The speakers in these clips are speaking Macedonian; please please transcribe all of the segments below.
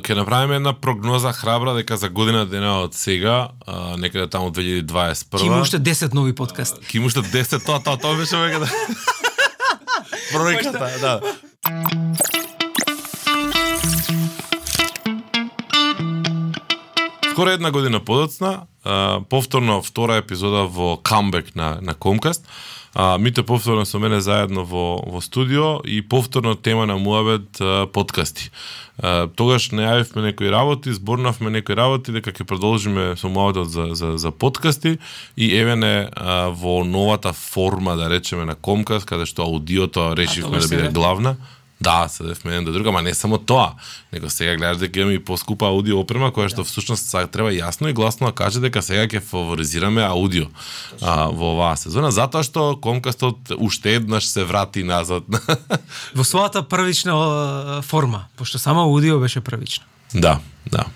ќе направиме една прогноза храбра дека за година дена од сега, а, некаде таму 2021. Ќе има уште 10 нови подкаст. Ќе има уште 10, тоа тоа тоа беше веќе да. Да. Скоро една година подоцна, повторно втора епизода во камбек на на Комкаст. А, Мите повторно со мене заедно во, во студио и повторно тема на Муабет подкасти. А, тогаш најавивме некои работи, зборнавме некои работи дека ќе продолжиме со Муабетот за, за, за подкасти и еве не а, во новата форма, да речеме, на Комкаст, каде што аудиото решивме да биде главна. Да, седевме до друга, ма не само тоа, него сега гледаш дека имаме и поскупа аудио опрема која што всушност сега треба јасно и гласно да каже дека сега ќе фаворизираме аудио а, во оваа сезона, затоа што Комкастот уште еднаш се врати назад. Во својата првична форма, пошто само аудио беше првична. да, да.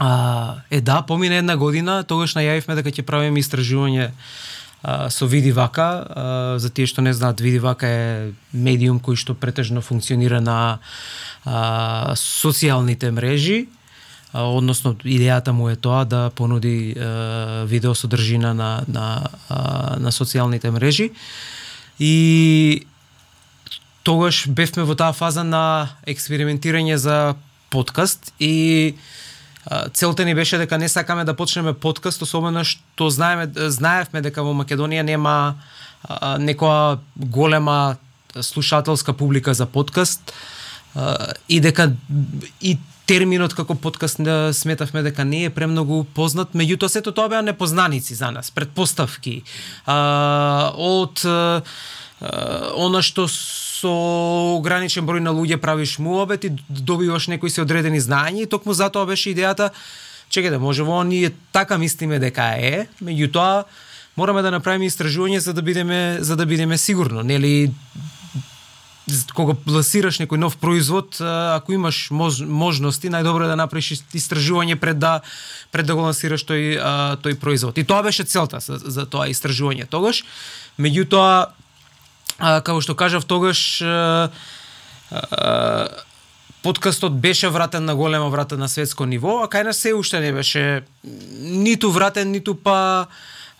А, е да, помина една година, тогаш најавивме дека ќе правиме истражување а, со Види Вака, а, за тие што не знаат, Види Вака е медиум кој што претежно функционира на а, социјалните мрежи, а, односно идејата му е тоа да понуди а, видео содржина на на а, на социјалните мрежи. И тогаш бевме во таа фаза на експериментирање за подкаст и а, целта ни беше дека не сакаме да почнеме подкаст, особено што знаеме знаевме дека во Македонија нема а, некоја голема слушателска публика за подкаст а, и дека и терминот како подкаст не сметавме дека не е премногу познат, меѓутоа сето тоа беа непознаници за нас, предпоставки. А, од а, она што со ограничен број на луѓе правиш муабет и добиваш некои се одредени знаења и токму затоа беше идејата чекајте, може во ние така мислиме дека е, меѓутоа мораме да направиме истражување за да бидеме за да бидеме сигурно, нели кога пласираш некој нов производ, ако имаш мож, можности, најдобро е да направиш истражување пред да пред да го лансираш тој тој производ. И тоа беше целта за, за тоа истражување тогаш. Меѓутоа, а, како што кажав тогаш, а, а, подкастот беше вратен на голема врата на светско ниво, а кај нас се уште не беше ниту вратен, ниту па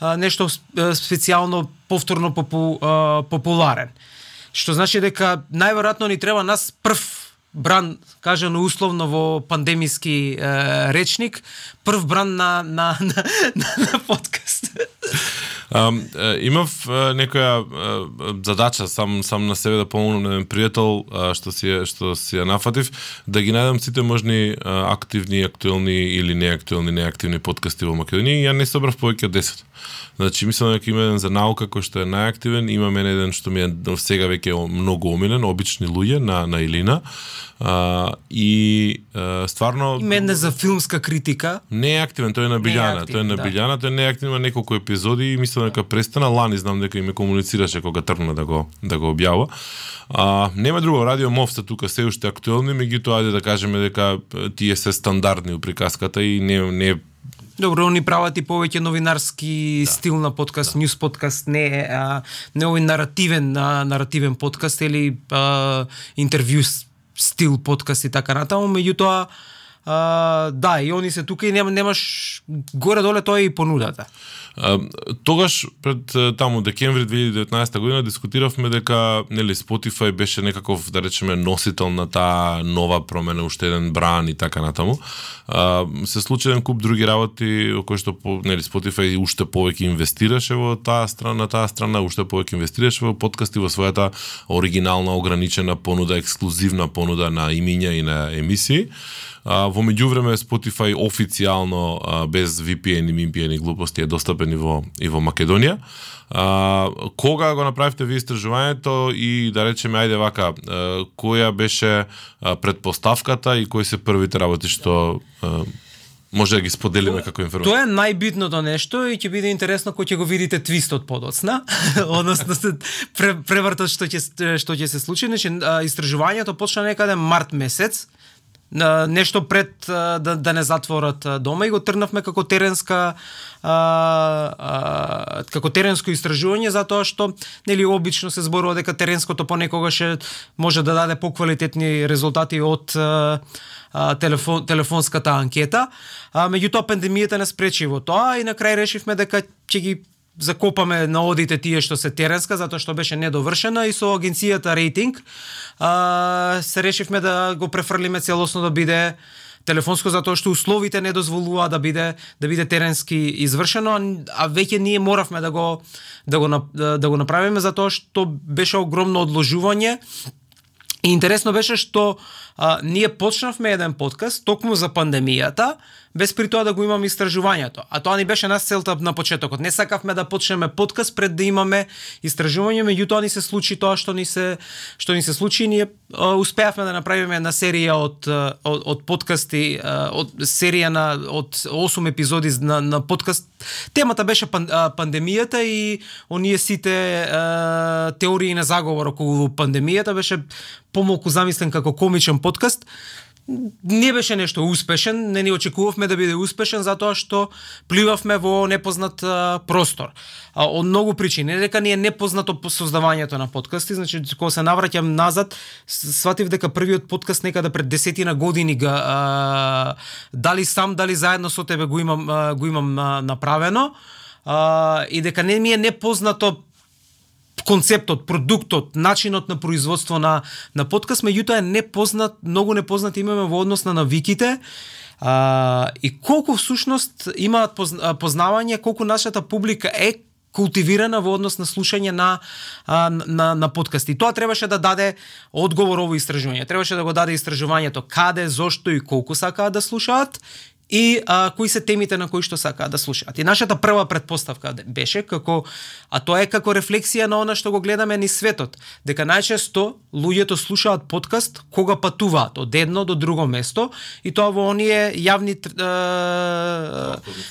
а, нешто специјално повторно попу, а, популарен. Што значи дека најверојатно ни треба нас прв бран, кажано условно во пандемиски е, речник, прв бран на на на, на, на подкаст. Имав некоја задача сам сам на себе да помогнам на еден пријател што си што си ја нафатив да ги најдам сите можни активни, актуелни или неактуелни, неактивни подкасти во Македонија и ја не собрав повеќе од 10. Значи мислам дека има еден за наука кој што е најактивен, има мене еден што ми е сега веќе многу омилен, обични луѓе на на Илина. А, и а, стварно Има една за филмска критика. Не е активен, тој е на Билјана, тој е на да. Билјана, тој не е активен, има неколку епизоди и мислам дека престана Лани, знам дека и ме комуницираше кога тргна да го да го објавува. А, нема друго, Радио Мов се тука се уште актуелни, меѓутоа ајде да кажеме дека тие се стандардни у приказката и не не Добро, они прават и повеќе новинарски да. стил на подкаст, да. ньюс подкаст, не а, не овој наративен а, наративен подкаст или а, интервју стил подкаст и така натаму, меѓутоа а, да, и они се тука и нема, немаш горе доле тоа е и понудата. А, тогаш пред таму декември 2019 година дискутиравме дека нели Spotify беше некаков да речеме носител на таа нова промена, уште еден бран и така натаму. А, се случи еден куп други работи кои што нели Spotify уште повеќе инвестираше во таа страна, на таа страна уште повеќе инвестираше во подкасти во својата оригинална ограничена понуда, ексклузивна понуда на имиња и на емисии. А, во меѓувреме Spotify официјално а, без VPN и MPN и глупости е достапен и во и во Македонија. А, кога го направивте ви истражувањето и да речеме ајде вака, а, која беше а, предпоставката и кои се првите работи што а, може да ги споделиме како информација? Тоа е најбитното нешто и ќе биде интересно кога ќе го видите твистот подоцна, односно превртот што ќе што ќе се случи, значи истражувањето почна некаде март месец нешто пред да, да не затворат дома и го трнавме како теренска а, а, како теренско истражување затоа што нели обично се зборува дека теренското понекогаш е, може да даде поквалитетни резултати од а, телефон, телефонската анкета. А, меѓутоа пандемијата не спречи во тоа и на крај решивме дека ќе ги закопаме на одите тие што се теренска затоа што беше недовршена и со агенцијата рейтинг а, се решивме да го префрлиме целосно да биде телефонско затоа што условите не дозволува да биде да биде теренски извршено, а веќе ние моравме да го да го да, да го направиме затоа што беше огромно одложување. И интересно беше што а, ние почнавме еден подкаст токму за пандемијата, без при тоа да го имаме истражувањето. А тоа ни беше нас целта на почетокот. Не сакавме да почнеме подкаст пред да имаме истражување, меѓутоа ни се случи тоа што ни се што ни се случи, ние а, успеавме да направиме една серија од од, од подкасти, а, од серија на од 8 епизоди на на подкаст. Темата беше пан, а, пандемијата и оние сите а, теории на заговор околу пандемијата беше помалку замислен како комичен подкаст не беше нешто успешен, не ни очекувавме да биде успешен затоа што пливавме во непознат а, простор. А, од многу причини, не дека ни е непознато создавањето на подкасти, значи кога се навраќам назад, сватив дека првиот подкаст некаде пред десетина години га а, дали сам, дали заедно со тебе го имам а, го имам а, направено. А, и дека не ми е непознато концептот, продуктот, начинот на производство на на подкаст, меѓутоа е непознат, многу непознат имаме во однос на навиките. А, и колку всушност имаат познавање, колку нашата публика е култивирана во однос на слушање на, а, на, на подкасти. Тоа требаше да даде одговор ово истражување. Требаше да го даде истражувањето каде, зошто и колку сакаат да слушаат и а, кои се темите на кои што сакаат да слушаат. И нашата прва предпоставка беше како а тоа е како рефлексија на она што го гледаме ни светот, дека најчесто луѓето слушаат подкаст кога патуваат од едно до друго место и тоа во оние јавни е,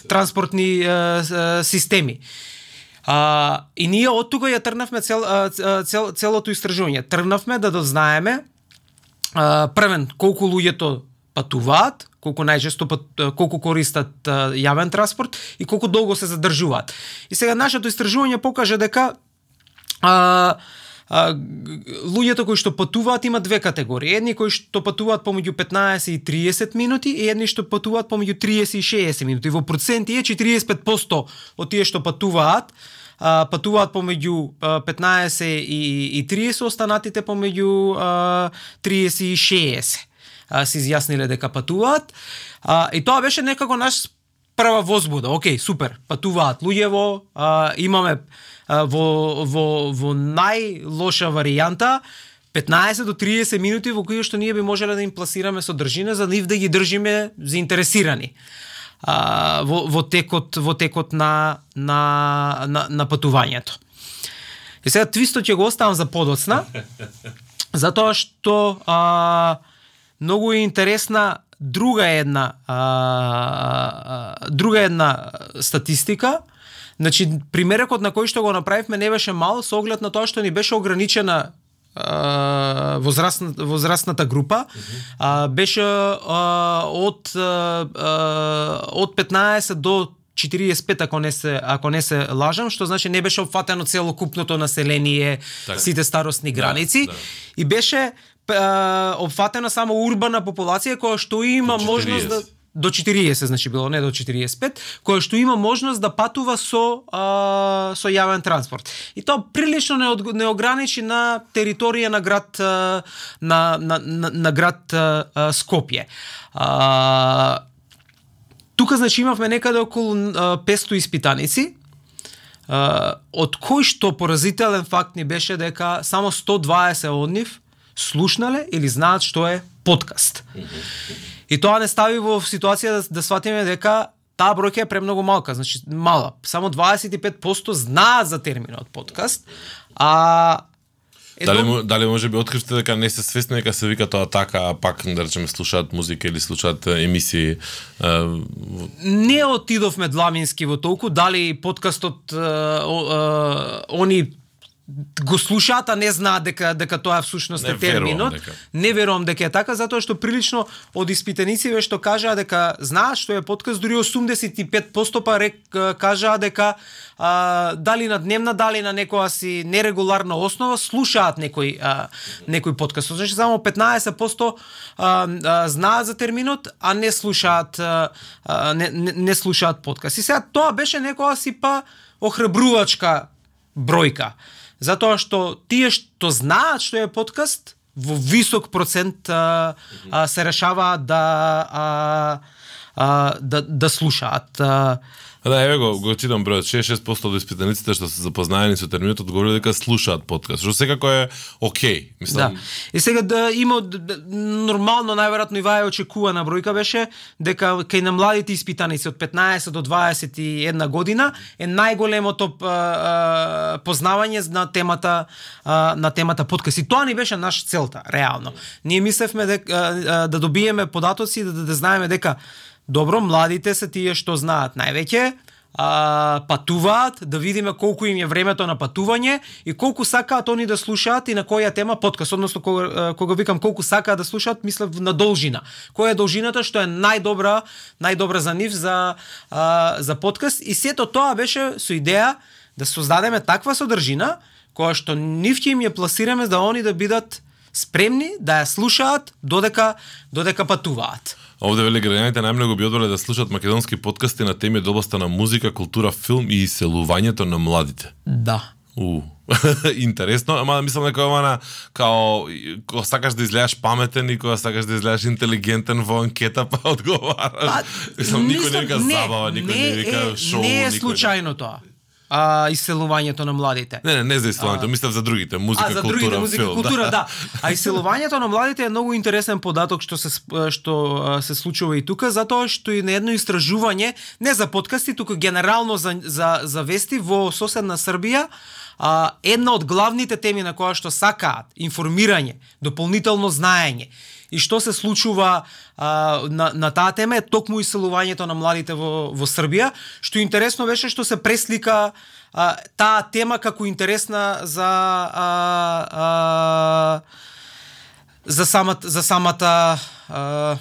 транспортни е, системи. А, и ние од тука ја трнавме цел, цел, целото истражување. Трнавме да дознаеме првен колку луѓето патуваат, колку најчесто колку користат јавен транспорт и колку долго се задржуваат. И сега нашето истражување покажа дека а, а, луѓето кои што патуваат има две категории. Едни кои што патуваат помеѓу 15 и 30 минути и едни што патуваат помеѓу 30 и 60 минути. Во проценти е 45% од тие што патуваат а, патуваат помеѓу 15 и, и 30, останатите помеѓу 30 и 60 а, се изјасниле дека патуваат. А, и тоа беше некако наш прва возбуда. Океј, супер, патуваат луѓево, а, имаме а, во, во, во најлоша варијанта 15 до 30 минути во кои што ние би можеле да им пласираме содржина за нив да ги држиме заинтересирани а, во, во текот во текот на на на, на патувањето. И сега твистот ќе го оставам за подоцна, затоа што а, многу е интересна друга една а, а, друга една статистика. Значи примерокот на кој што го направивме не беше мал со оглед на тоа што ни беше ограничена возрастната, возрастната група а, беше а, од а, од 15 до 45 ако не се ако не се лажам, што значи не беше опфатено целокупното население, так. сите старосни да, граници да, да. и беше опфатена само урбана популација која што има можност да до 40 значи било не до 45 која што има можност да патува со а, со јавен транспорт. И тоа прилично не, од, не ограничи на територија на град а, на, на, на, на град а, Скопје. А, тука значи имавме некаде околу а, 500 испитаници а, од кој што поразителен факт ни беше дека само 120 од нив слушнале или знаат што е подкаст. И тоа не стави во ситуација да, да сватиме дека таа бројка е премногу малка, значи мала. Само 25% знаат за терминот подкаст, а Едно... Дали, дали може би откривте дека не се свесни дека се вика тоа така, а пак да речеме слушаат музика или слушаат емисии? Е... Не отидовме длавински во толку, дали подкастот е, е, они го слушаат, а не знаат дека дека тоа всушност е терминот. дека. Не верувам дека е така, затоа што прилично од испитаниците што кажаа дека знаат што е подкаст, дури 85% па рек, кажаа дека а, дали на дневна, дали на некоја си нерегуларна основа слушаат некој а, некој подкаст. Значи само 15% а, а, знаат за терминот, а не слушаат а, а, не, не, не слушаат подкаст. И сега тоа беше некоја си па охрабрувачка бројка. Затоа што тие што знаат што е подкаст, во висок процент а, а, се решаваат да а, а, да да слушаат. А, Да, еве го, го читам бројот. 66% од испитаниците што се запознаени со терминот одговориле дека слушаат подкаст, што секако е окей. Да. Мислам, И сега да има да, нормално најверојатно и ваја очекувана бројка беше дека кај на младите испитаници од 15 до 21 година е најголемото а, а, познавање на темата а, на темата подкаст. И тоа ни беше наша целта, реално. Ние мислевме дека да добиеме податоци да, да, да знаеме дека добро младите се тие што знаат највеќе а, патуваат, да видиме колку им е времето на патување и колку сакаат они да слушаат и на која тема подкаст, односно кога, кога викам колку сакаат да слушаат, мислев на должина. Која е должината што е најдобра, најдобра за нив за а, за подкаст и сето тоа беше со идеја да создадеме таква содржина која што нив ќе им ја пласираме да они да бидат спремни да ја слушаат додека додека патуваат. Овде вели граѓаните најмногу би одбрале да слушаат македонски подкасти на теми од областа на музика, култура, филм и иселувањето на младите. Да. У. Интересно, ама мислам дека ова на као кога сакаш да изгледаш паметен и кога сакаш да изгледаш интелигентен во анкета па одговараш. мислам никој не вика забава, никој не, вика е, шоу, Не е случајно тоа. А, иселувањето на младите. Не, не, не за иселувањето, мислев за другите, музика, а, за култура, другите музика, филм. култура, да. А иселувањето на младите е многу интересен податок што се што а, се случува и тука, затоа што и на едно истражување, не за подкасти, туку генерално за за за вести во соседна Србија, а, една од главните теми на која што сакаат информирање, дополнително знаење и што се случува а, на, на таа тема е токму иселувањето на младите во, во Србија, што интересно беше што се преслика а, таа тема како интересна за а, а, за самата за самата а,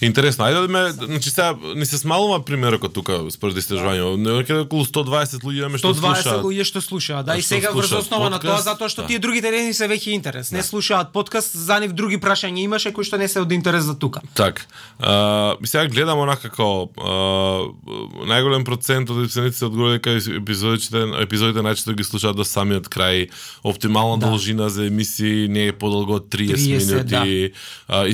Интересно, ајде да ме, значи сега ни се смалува примерокот тука според истражување. Некаде околу 120 луѓе имаме што 120 слушаат. луѓе што слушаат. Да, и сега врз основа на тоа затоа што Да. тие другите не се веќе интерес. Не слушаат подкаст, за нив други прашања имаше кои што не се од интерес за тука. Так. А, и сега гледам онака како најголем процент од епизодите одговори дека епизодите епизодите најчесто ги слушаат до самиот крај. Оптимална Да. должина за емисии не е подолго од 30, 30, минути. Да.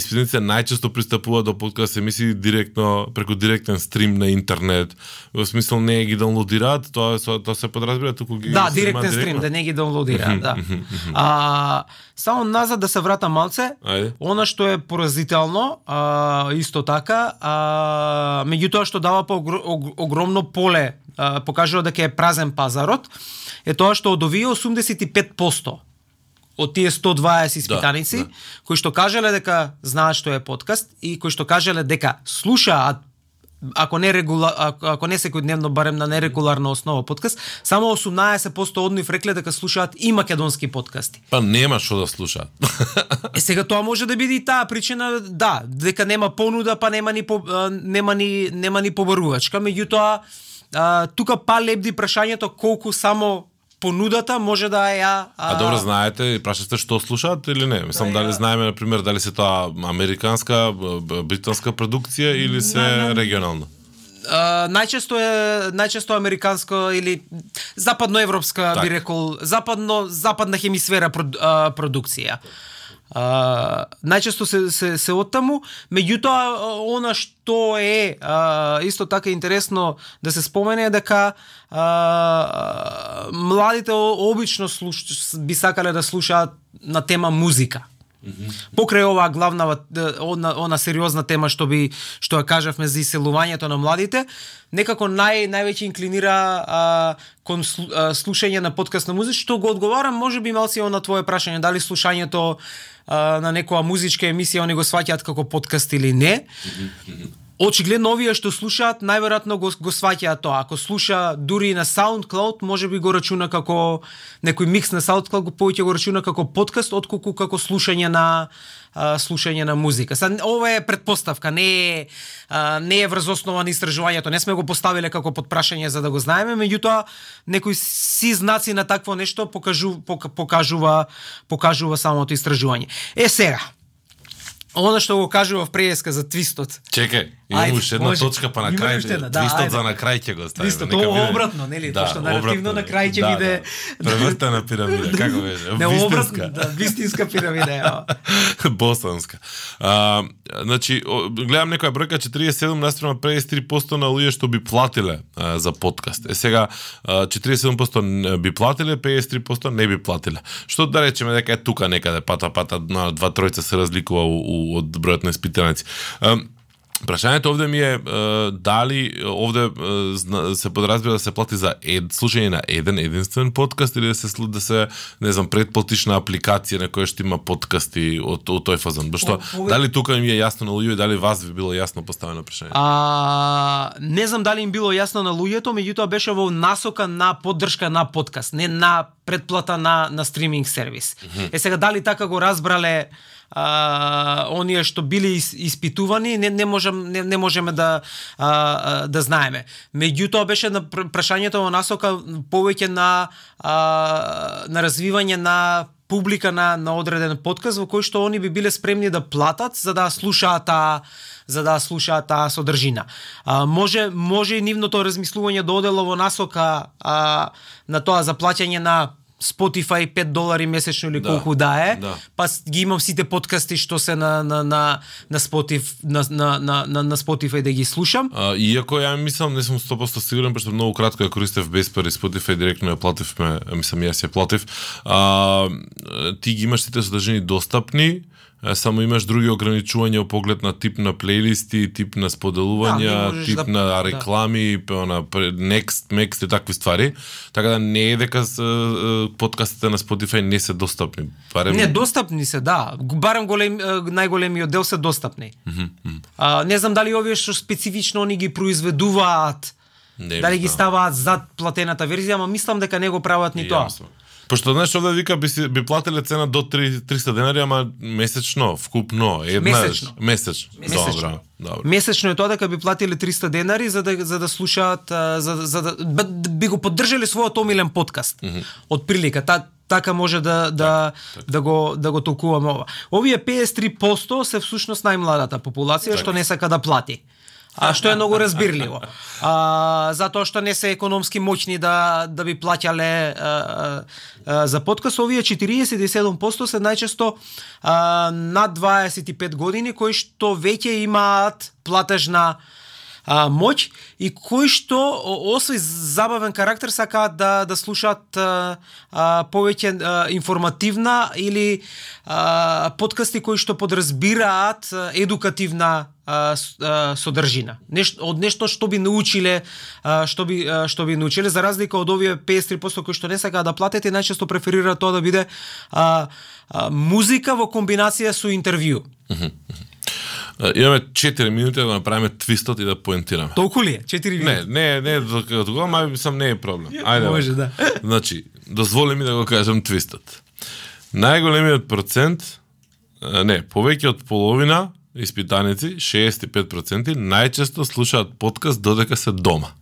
најчесто пристапуваат до подкаст емисии директно преку директен стрим на интернет. Во смисол не ги даунлодираат, тоа тоа се подразбира туку ги Да, директен стрим, да не ги даунлодираат, да. А, само назад да се вратам малце. Ајде. Она што е поразително, а, исто така, а, меѓутоа што дава по огр- ог- огромно поле, а, покажува дека е празен пазарот, е тоа што од овие 85% од тие 120 испитаници, да. кои што кажале дека знаат што е подкаст и кои што кажале дека слушаат ако не регула, ако, ако не секојдневно барем на нерегуларна основа подкаст, само 18% од нив рекле дека слушаат и македонски подкасти. Па нема што да слушаат. Е сега тоа може да биде и таа причина, да, дека нема понуда, па нема ни по, нема ни нема ни побарувачка, меѓутоа тука па лебди прашањето колку само понудата може да ја А добро знаете, прашате што слушаат или не? Мислам Да, дали ја- знаеме на пример дали се тоа американска, британска продукција или се На- на- регионална? А, најчесто е најчесто американско или западноевропска Так. би рекол западно западна хемисфера прод, а, продукција. А, најчесто се се се оттаму, меѓутоа она што е а, исто така интересно да се спомене е дека а, младите обично слуш, би сакале да слушаат на тема музика. Покрај оваа главна она, она сериозна тема што би што ја кажавме за иселувањето на младите, некако нај највеќе инклинира а, кон слу, а, слушање на подкаст на музика, што го одговарам можеби малци на твое прашање дали слушањето а, на некоја музичка емисија они го сваќаат како подкаст или не. Очигледно овие што слушаат најверојатно го, го сваќаат тоа. Ако слуша дури и на SoundCloud, може би го рачуна како некој микс на SoundCloud, го повеќе го рачуна како подкаст отколку како слушање на а, слушање на музика. Сад, ова е предпоставка, не е а, не е врз основа на истражувањето. Не сме го поставиле како подпрашање за да го знаеме, меѓутоа некои си знаци на такво нешто покажу, покажува покажува самото истражување. Е сега, Оно што го кажува преска за твистот. Чекај, имам уште една може. точка па на крај. Да, твистот ајде. за на крај ќе го ставиме. Твистот, тоа биде... обратно, нели? Да, што наративно на крај ќе да, биде да. превртена пирамида, како беше? Не, обратно, да, вистинска пирамида е. Босанска. А, значи, гледам некоја бројка 47 наспрема 53% на луѓе што би платиле а, за подкаст. Е сега 47% би платиле, 53% не би платиле. Што да речеме дека е тука некаде пата пата на два тројца се разликува у, од бројот на испитаници. Прашањето овде ми е, е дали овде е, се подразбира да се плати за ед, слушање на еден единствен подкаст или да се да се не знам предплатиш на апликација на која што има подкасти од, од тој фазон. Башто дали тука ми е јасно на луѓето дали вас ви било јасно поставено прашање? А, не знам дали им било јасно на луѓето, меѓутоа беше во насока на поддршка на подкаст, не на предплата на на стриминг сервис. Mm -hmm. Е сега дали така го разбрале а, оние што били испитувани, не, не, можем, не, не можеме да, а, да знаеме. Меѓутоа беше на прашањето во насока повеќе на, а, на развивање на публика на, на одреден подкаст во кој што они би биле спремни да платат за да слушаат таа за да слушаат таа содржина. А, може може и нивното размислување да одело во насока а, на тоа за плаќање на Spotify 5 долари месечно или да, колку да е, да. па ги имам сите подкасти што се на на на на Spotify на на на на, на Spotify да ги слушам. А, иако ја мислам не сум 100% сигурен пошто многу кратко ја користев без пари Spotify директно ја плативме, мислам јас ја платив. А, ти ги имаш сите содржини достапни, само имаш други ограничувања во поглед на тип на плейлисти, тип на споделувања, да, тип да, на да. реклами, да. на next, next и такви ствари. Така да не е дека подкастите на Spotify не се достапни. Барем... Не, достапни се, да. Барем голем, најголемиот дел се достапни. Mm -hmm. а, не знам дали овие што специфично они ги произведуваат, не, дали ги ставаат зад платената верзија, ама мислам дека не го прават ни тоа. Пошто знаеш овде вика би си, би платиле цена до 3, 300 денари, ама месечно, вкупно, една месечно. Месечно. месечно. Добра, добра. Месечно е тоа дека би платиле 300 денари за да за да слушаат за за да би го поддржале својот омилен подкаст. Mm -hmm. Од прилика та така може да да так, так. да го да го толкуваме ова. Овие 53% се всушност најмладата популација так. што не сака да плати а што е многу разбирливо. А, затоа што не се економски моќни да да би плаќале а, а, за подкаст, овие 47% се најчесто а, над 25 години кои што веќе имаат платежна а, моќ и кои што освен забавен карактер сакаат да да слушаат а, а, повеќе а, информативна или а, подкасти кои што подразбираат едукативна а, а, содржина. Нешто од нешто што би научиле, а, што би а, што би научиле за разлика од овие 53% кои што не сакаат да платат и најчесто преферираат тоа да биде а, а, музика во комбинација со интервју. Имаме 4 минути да направиме твистот и да поентираме. Толку ли е? 4 минути? Не, не, не, не тоа, ама сам не е проблем. Ајде. Може, да. Значи, дозволи ми да го кажам твистот. Најголемиот процент, не, повеќе од половина испитаници, 65%, најчесто слушаат подкаст додека се дома.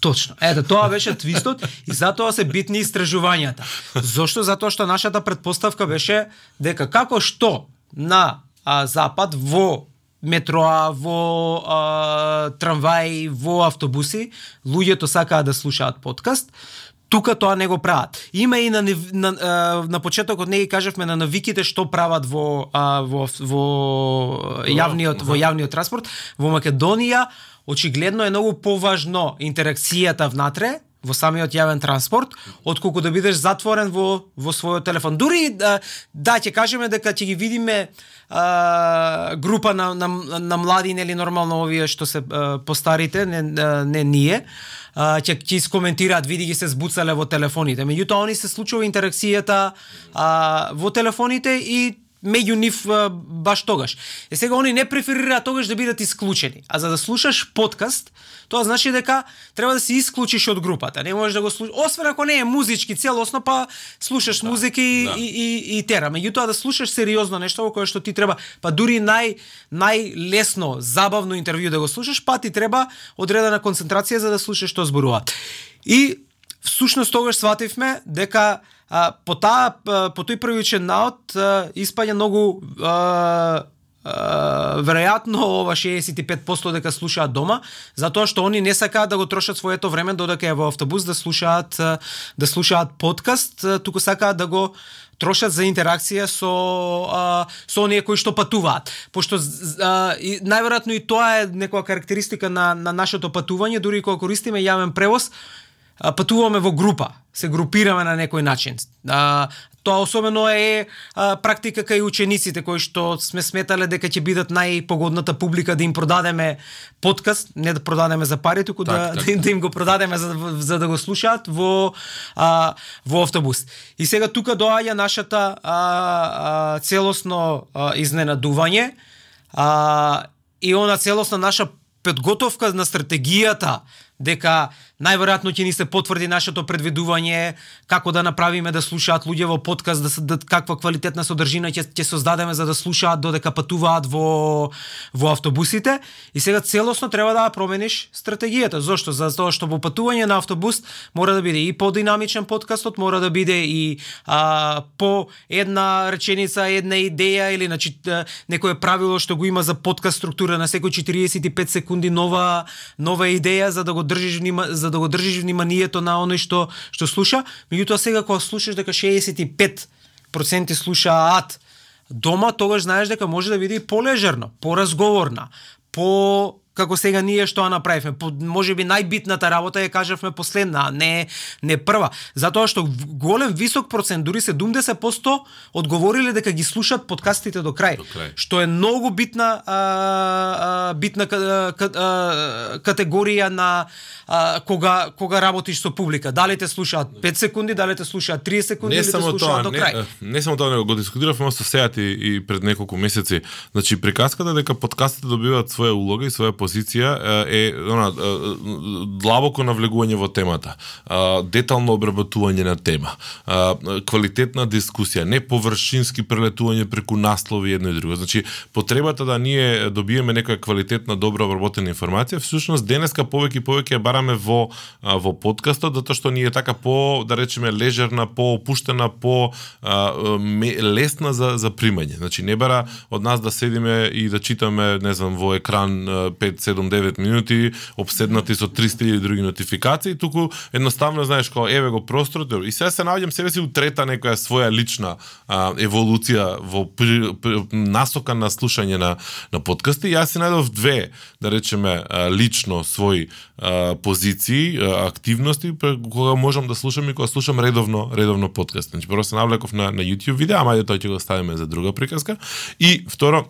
Точно. Ете, тоа беше твистот и затоа се битни истражувањата. Зошто? Затоа што нашата предпоставка беше дека како што на а, запад во метроа, во а, трамваи, во автобуси, луѓето сакаат да слушаат подкаст, тука тоа не го прават. Има и на на, на почетокот не ги кажавме на навиките што прават во во во јавниот во јавниот транспорт во Македонија очигледно е многу поважно интеракцијата внатре во самиот јавен транспорт, отколку да бидеш затворен во во својот телефон. Дури да, да ќе кажеме дека ќе ги видиме а, група на, на, на млади, нели нормално овие што се а, постарите, не, не ние, а, ќе ќе искоментираат, види ги се збуцале во телефоните. Меѓутоа они се случува интеракцијата а, во телефоните и меѓу нив баш тогаш. Е сега они не преферираат тогаш да бидат исклучени. А за да слушаш подкаст, тоа значи дека треба да се исклучиш од групата. Не можеш да го слушаш, освен ако не е музички целосно, па слушаш да, музика и, да. и, и, и тера. Меѓутоа да слушаш сериозно нешто во кое што ти треба, па дури нај најлесно, забавно интервју да го слушаш, па ти треба одредена концентрација за да слушаш што зборуваат. И всушност тогаш свативме дека а, по таа по тој првичен наод испаѓа многу а, а, веројатно ова 65% дека слушаат дома, затоа што они не сакаат да го трошат своето време додека е во автобус да слушаат да слушаат подкаст, туку сакаат да го трошат за интеракција со а, со оние кои што патуваат. Пошто а, и, најверојатно и тоа е некоја карактеристика на на нашето патување, дури кога користиме јавен превоз, патуваме во група, се групираме на некој начин. А, тоа особено е а, практика кај учениците кои што сме сметале дека ќе бидат најпогодната публика да им продадеме подкаст, не да продадеме за пари, туку так, да, так, да, им, да им го продадеме за, за да го слушаат во а, во автобус. И сега тука доаѓа нашата а, а, целосно а, изненадување а, и она целосна наша подготовка на стратегијата дека најверојатно ќе ни се потврди нашето предвидување како да направиме да слушаат луѓе во подкаст, да, да каква квалитетна содржина ќе ќе создадеме за да слушаат додека патуваат во во автобусите и сега целосно треба да промениш стратегијата. Зошто? Затоа што во патување на автобус мора да биде и подинамичен подкастот, мора да биде и а, по една реченица, една идеја или значи некое правило што го има за подкаст структура на секој 45 секунди нова нова идеја за да го држиш внима, за да го држиш вниманието на оној што што слуша, меѓутоа сега кога слушаш дека 65% слушаат дома, тогаш знаеш дека може да биде и полежерно, поразговорна, по како сега ние што направивме. По, може би најбитната работа ја кажавме последна, а не не прва. Затоа што голем висок процент, дури 70% одговориле дека ги слушаат подкастите до крај, до крај. што е многу битна а, а, битна а, а, категорија на а, кога кога работиш со публика. Дали те слушаат 5 секунди, дали те слушаат 30 секунди не или те слушаат тоа, до крај. Не, не само тоа, него го дискутиравме со сеат и, и пред неколку месеци. Значи приказката дека подкастите добиваат своја улога и своја позиција е она длабоко навлегување во темата, детално обработување на тема, квалитетна дискусија, не површински прелетување преку наслови едно и друго. Значи потребата да ние добиеме некоја квалитетна добро обработена информација, всушност денеска повеќе и повеќе ја бараме во во подкастот затоа што ние така по да речеме лежерна, по опуштена, по лесна за за примање. Значи не бара од нас да седиме и да читаме, не знам, во екран 5 7-9 минути, обседнати со 300 други нотификации, туку едноставно знаеш како еве го просторот и сега се наоѓам себе си у трета некоја своја лична а, еволуција во при, при, насока на слушање на на подкасти. Јас се најдов две, да речеме, а, лично свои а, позиции, а, активности кога можам да слушам и кога слушам редовно редовно подкаст. Значи прво се навлеков на на YouTube видеа, ама тоа ќе го ставиме за друга приказка. И второ,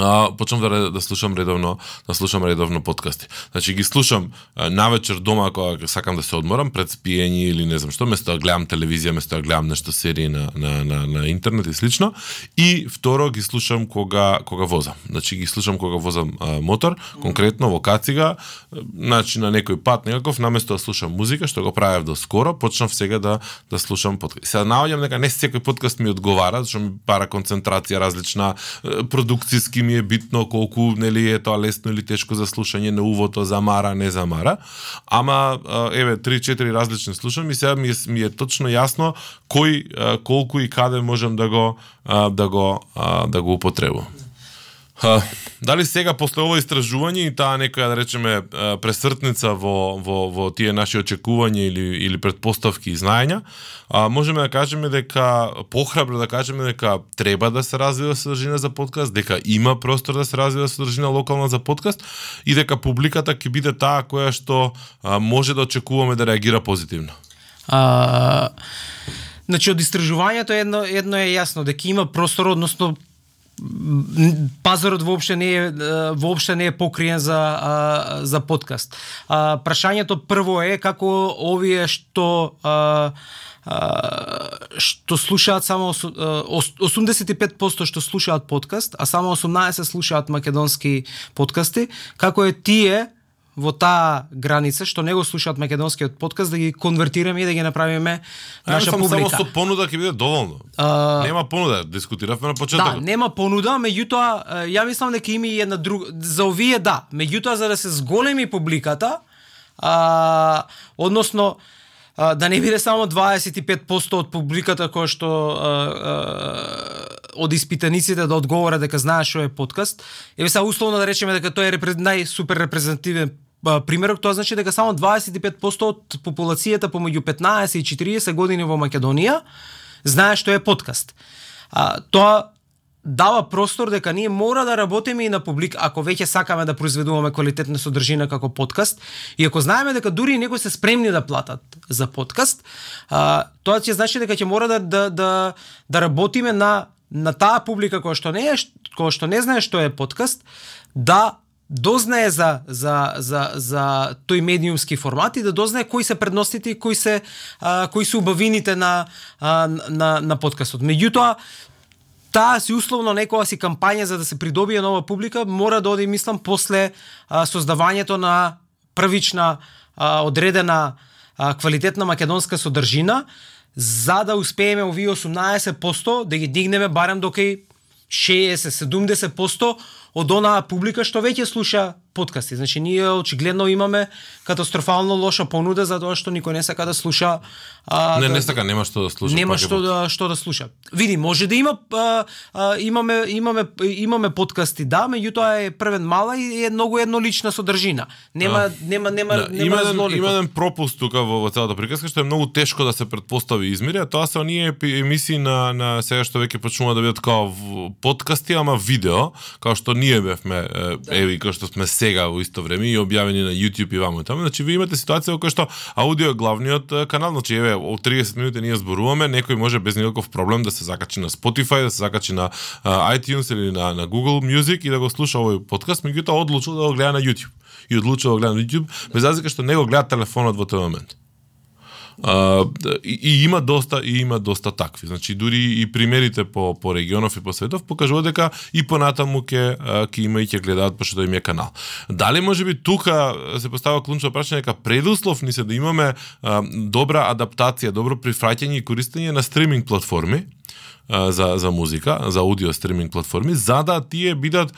а, почнав да, да слушам редовно, да слушам редовно подкасти. Значи ги слушам а, навечер дома кога сакам да се одморам пред спиење или не знам што, место да гледам телевизија, место да гледам нешто серии на, на, на, на интернет и слично. И второ ги слушам кога кога возам. Значи ги слушам кога возам а, мотор, конкретно во кацига, значи на некој пат некаков наместо да слушам музика, што го правев до скоро, почнав сега да да слушам подкаст. Сега наоѓам дека не секој подкаст ми одговара, зашто ми пара концентрација различна, продукциски ми е битно колку нели е тоа лесно или тешко за слушање на увото замара, не замара. Ама еве 3-4 различни слушам и сега ми е, ми е точно јасно кој колку и каде можам да го да го да го употребувам. А, дали сега после ова истражување и таа некоја да речеме пресртница во во во тие наши очекувања или или предпоставки и знаења, а, можеме да кажеме дека похрабро да кажеме дека треба да се развива содржина за подкаст, дека има простор да се развива содржина локална за подкаст и дека публиката ќе биде таа која што а, може да очекуваме да реагира позитивно. А, значи од истражувањето едно едно е јасно дека има простор, односно пазарот воопште не е воопште не е покриен за за подкаст. А, прашањето прво е како овие што а, што слушаат само 85% што слушаат подкаст, а само 18 слушаат македонски подкасти, како е тие во таа граница што не го слушаат македонскиот подкаст да ги конвертираме и да ги направиме наша само, публика. Само со понуда ќе биде доволно. А, Нема понуда, дискутиравме на Да, почетокот. нема понуда, меѓутоа ја мислам дека има и една друга за овие да, меѓутоа за да се зголеми публиката, а, односно а, да не биде само 25% од публиката која што а, а, од испитаниците да одговора дека знаеш што е подкаст. Еве сега условно да речеме дека тој е репре, најсупер репрезентативен Па, примерок, тоа значи дека само 25% од популацијата помеѓу 15 и 40 години во Македонија знае што е подкаст. А, тоа дава простор дека ние мора да работиме и на публик, ако веќе сакаме да произведуваме квалитетна содржина како подкаст, и ако знаеме дека дури и некои се спремни да платат за подкаст, а, тоа ќе значи дека ќе мора да, да, да, да работиме на, на таа публика која што не е, која што не знае што е подкаст, да дознае за за за за тој медиумски формат и да дознае кои се предностите и кои се а, кои се убавините на а, на на подкастот. Меѓутоа таа си условно некоја си кампања за да се придобие нова публика мора да оди мислам после а, создавањето на првична а, одредена а, квалитетна македонска содржина за да успееме овие 18% да ги дигнеме барем до кај 60-70% од онаа публика што веќе слуша подкасти. Значи ние очигледно имаме катастрофално лоша понуда за тоа што никој не сака да слуша а, Не, да, не сака, нема што да слуша. Нема е што да што да слуша. Види, може да има а, а, имаме имаме имаме подкасти, да, меѓутоа е првен мала и е многу еднолична содржина. Нема нема нема Да, нема има еден, разноликост. има еден пропуст тука во, во целата приказка што е многу тешко да се предпостави измери, а тоа се оние емисии на на сега што веќе почнува да бидат као подкасти, ама видео, као што ние бевме е, еви као што сме сега во исто време и објавени на YouTube и вамо и таму. Значи ви имате ситуација во која што аудио е главниот канал, значи еве од 30 минути ние зборуваме, некој може без никаков проблем да се закачи на Spotify, да се закачи на iTunes или на на Google Music и да го слуша овој подкаст, меѓутоа одлучил да го гледа на YouTube и одлучил да го гледа на YouTube, без разлика што не го гледа телефонот во тој момент. А, и, и има доста и има доста такви. Значи дури и примерите по по регионов и по светов покажуваат дека и понатаму ќе ќе има и ќе гледаат пошто да им е канал. Дали може би тука се поставува клучно прашање дека предуслов ни се да имаме а, добра адаптација, добро прифраќање и користење на стриминг платформи за за музика, за аудио стриминг платформи, за да тие бидат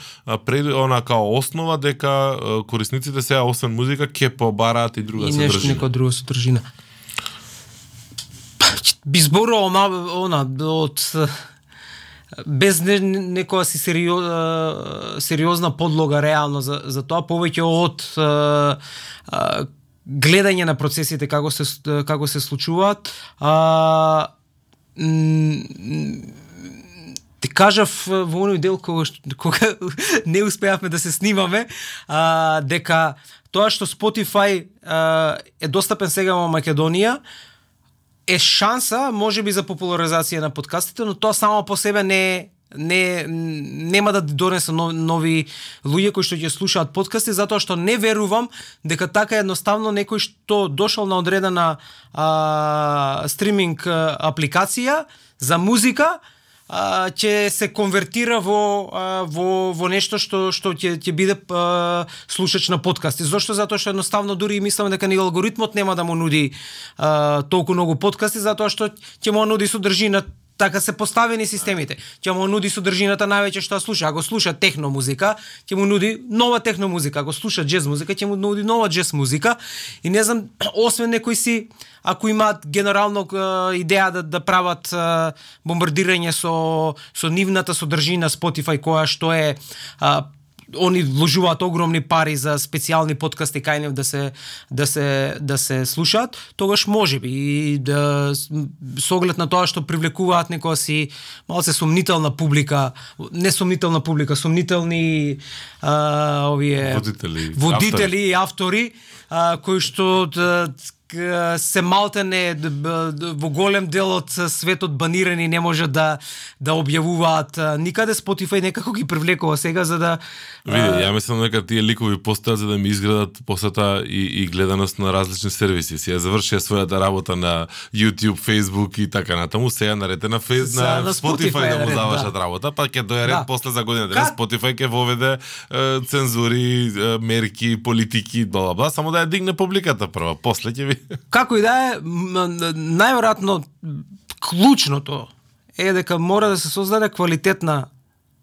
пред она као основа дека корисниците сега освен музика ќе побараат и друга и нешто содржина. некоја друга содржина. Би зборувал она од без не, некоја си сериоз, сериозна подлога реално за, за тоа, повеќе од а, гледање на процесите како се како се случуваат. А, ти кажав во оној дел кога, кога не успеавме да се снимаме, а, дека тоа што Spotify а, е достапен сега во Македонија, е шанса, може би за популаризација на подкастите, но тоа само по себе не е не нема да донесе нов, нови луѓе кои што ќе слушаат подкасти затоа што не верувам дека така едноставно некој што дошол на одредена а, стриминг апликација за музика а, ќе се конвертира во а, во во нешто што што ќе ќе биде а, слушач на подкасти. Зошто? Затоа што едноставно дури и мислам дека ни алгоритмот нема да му нуди а, толку многу подкасти затоа што ќе му нуди содржина така се поставени системите. Ќе му нуди содржината највеќе што слуша. Ако слуша техно музика, ќе му нуди нова техно музика. Ако слуша джез музика, ќе му нуди нова джез музика. И не знам, освен некои си ако имаат генерално э, идеја да да прават э, бомбардирање со со нивната содржина Spotify која што е а, они вложуваат огромни пари за специјални подкасти кај нив да се да се да се слушаат, тогаш може би. И да со оглед на тоа што привлекуваат некоја си малце сомнителна публика, не сомнителна публика, сомнителни а, овие Водители, водители и автори а, кои што да, се малтене во голем дел од светот банирани не може да да објавуваат никаде Spotify некако ги привлекува сега за да Види, ја мислам дека тие ликови постојат за да ми изградат посета и, и гледаност на различни сервиси. Си ја завршија својата работа на YouTube, Facebook и така натаму, сега нарете на Сега на, на Spotify, Spotify да му ред, завршат да. работа, па ќе дојде ред Да. после за година денес Как- Spotify ќе воведе е, цензури, е, мерки, политики, бла бла само да ја дигне публиката прво, после ќе ви Како и да е, најверојатно клучното е дека мора да се создаде квалитетна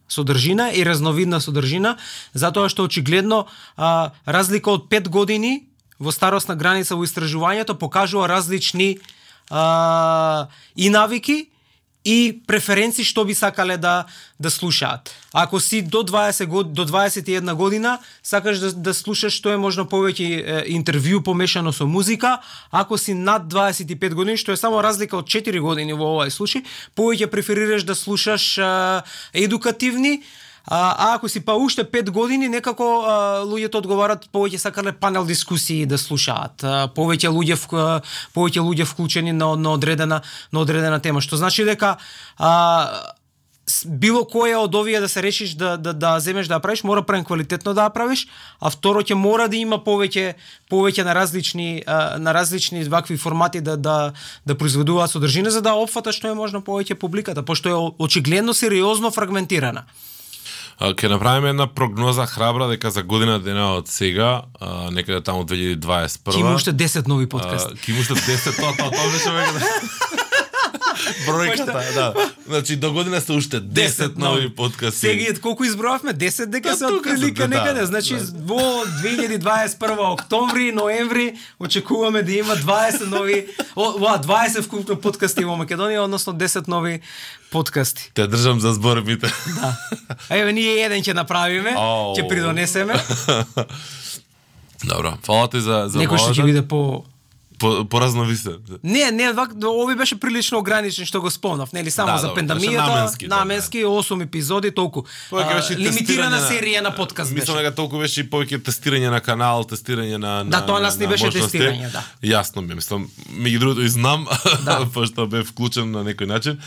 содржина и разновидна содржина, затоа што очигледно а, разлика од 5 години во старосна граница во истражувањето покажува различни а, и навики и преференци што би сакале да да слушаат. Ако си до 20 год, до 21 година, сакаш да да слушаш што е можно повеќе е, интервју помешано со музика, ако си над 25 години, што е само разлика од 4 години во овој случај, повеќе преферираш да слушаш е, едукативни А, а ако си па уште 5 години, некако а, луѓето одговарат повеќе сакале панел дискусии да слушаат. А, повеќе луѓе в, повеќе луѓе вклучени на, на одредена на одредена тема, што значи дека а, било која од овие да се решиш да да да земеш да ја правиш, мора прен квалитетно да ја правиш, а второ ќе мора да има повеќе повеќе на различни на различни вакви формати да да да произведуваат содржина за да опфата што е можно повеќе публиката, пошто е очигледно сериозно фрагментирана. Ке направиме една прогноза храбра дека за година дена од сега, а, некаде таму 2021. Ќе има уште 10 нови подкасти. Ки има уште 10, тоа, тоа, тоа беше веќе. Бројката, да. Значи до година се уште 10 нови подкасти. Сега и колку изброавме? 10 дека Да, се отприлика да, некаде. Значи Да. во 2021 октомври, ноември очекуваме да има 20 нови, о, ва, 20 вкупно подкасти во Македонија, односно 10 нови подкасти. Те држам за зборбите. Да. А еве ние еден ќе направиме, ќе придонесеме. Добро, фала ти за за Некој што ќе биде по по поразновисен. Не, не, вак, ови беше прилично ограничен што го спомнав, нели само Да, за пандемијата, беше наменски, да, наменски 8 епизоди толку. Повеќе беше лимитирана серија на подкаст Мислам дека толку беше и повеќе тестирање на канал, тестирање на Да, на, тоа нас на- ни на беше тестирање, да. Јасно ми, мислам, меѓу другото и знам, Да. пошто бев вклучен на некој начин,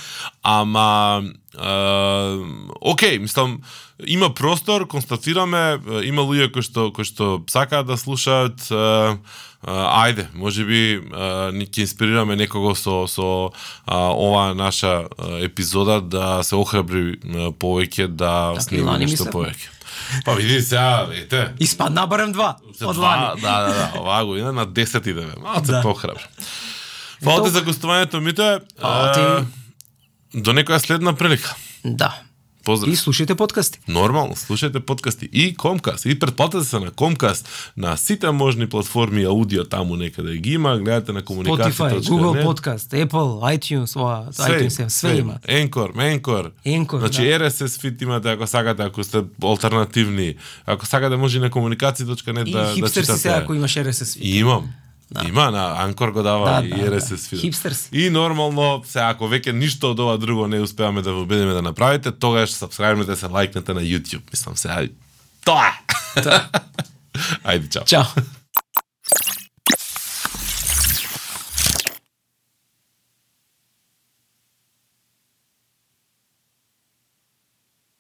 ама а, окей, мислам, има простор, констатираме, има луѓе кои што кои што сакаат да слушаат а, ајде, може би ни ќе инспирираме некого со со а, оваа наша епизода да се охрабри повеќе да снима лани нешто повеќе. Па види сега, ете, Испадна барем два се од два, да, да, да, оваа година на 10 идеме. Малце Да. да. похрабри. Фала ти за гостувањето, Мите. А, Е, ти- До некоја следна прилика. Да. Поздрав. И слушајте подкасти. Нормално, слушајте подкасти и Комкаст, и претплатете се на Комкаст, на сите можни платформи аудио таму некаде ги има, гледате на комуникација. Spotify, Google Podcast, Apple, iTunes, ова, iTunes, све има. Енкор, Енкор. Енкор, Значи да. RSS feed имате ако сакате, ако сте алтернативни. Ако сакате може и на комуникација.нет И да да хипстер си читате. сега ако имаш RSS. И имам. Да. Има на Анкор го дава Да, и да, RSS да. feed. Хипстер си. И нормално, сега ако веќе ништо од ова друго не успеаме да ве убедиме да направите, тогаш сабскрајбнете се, лайкнете на YouTube. Мислам сега. Тоа е. Да. Ајде, чао. Чао.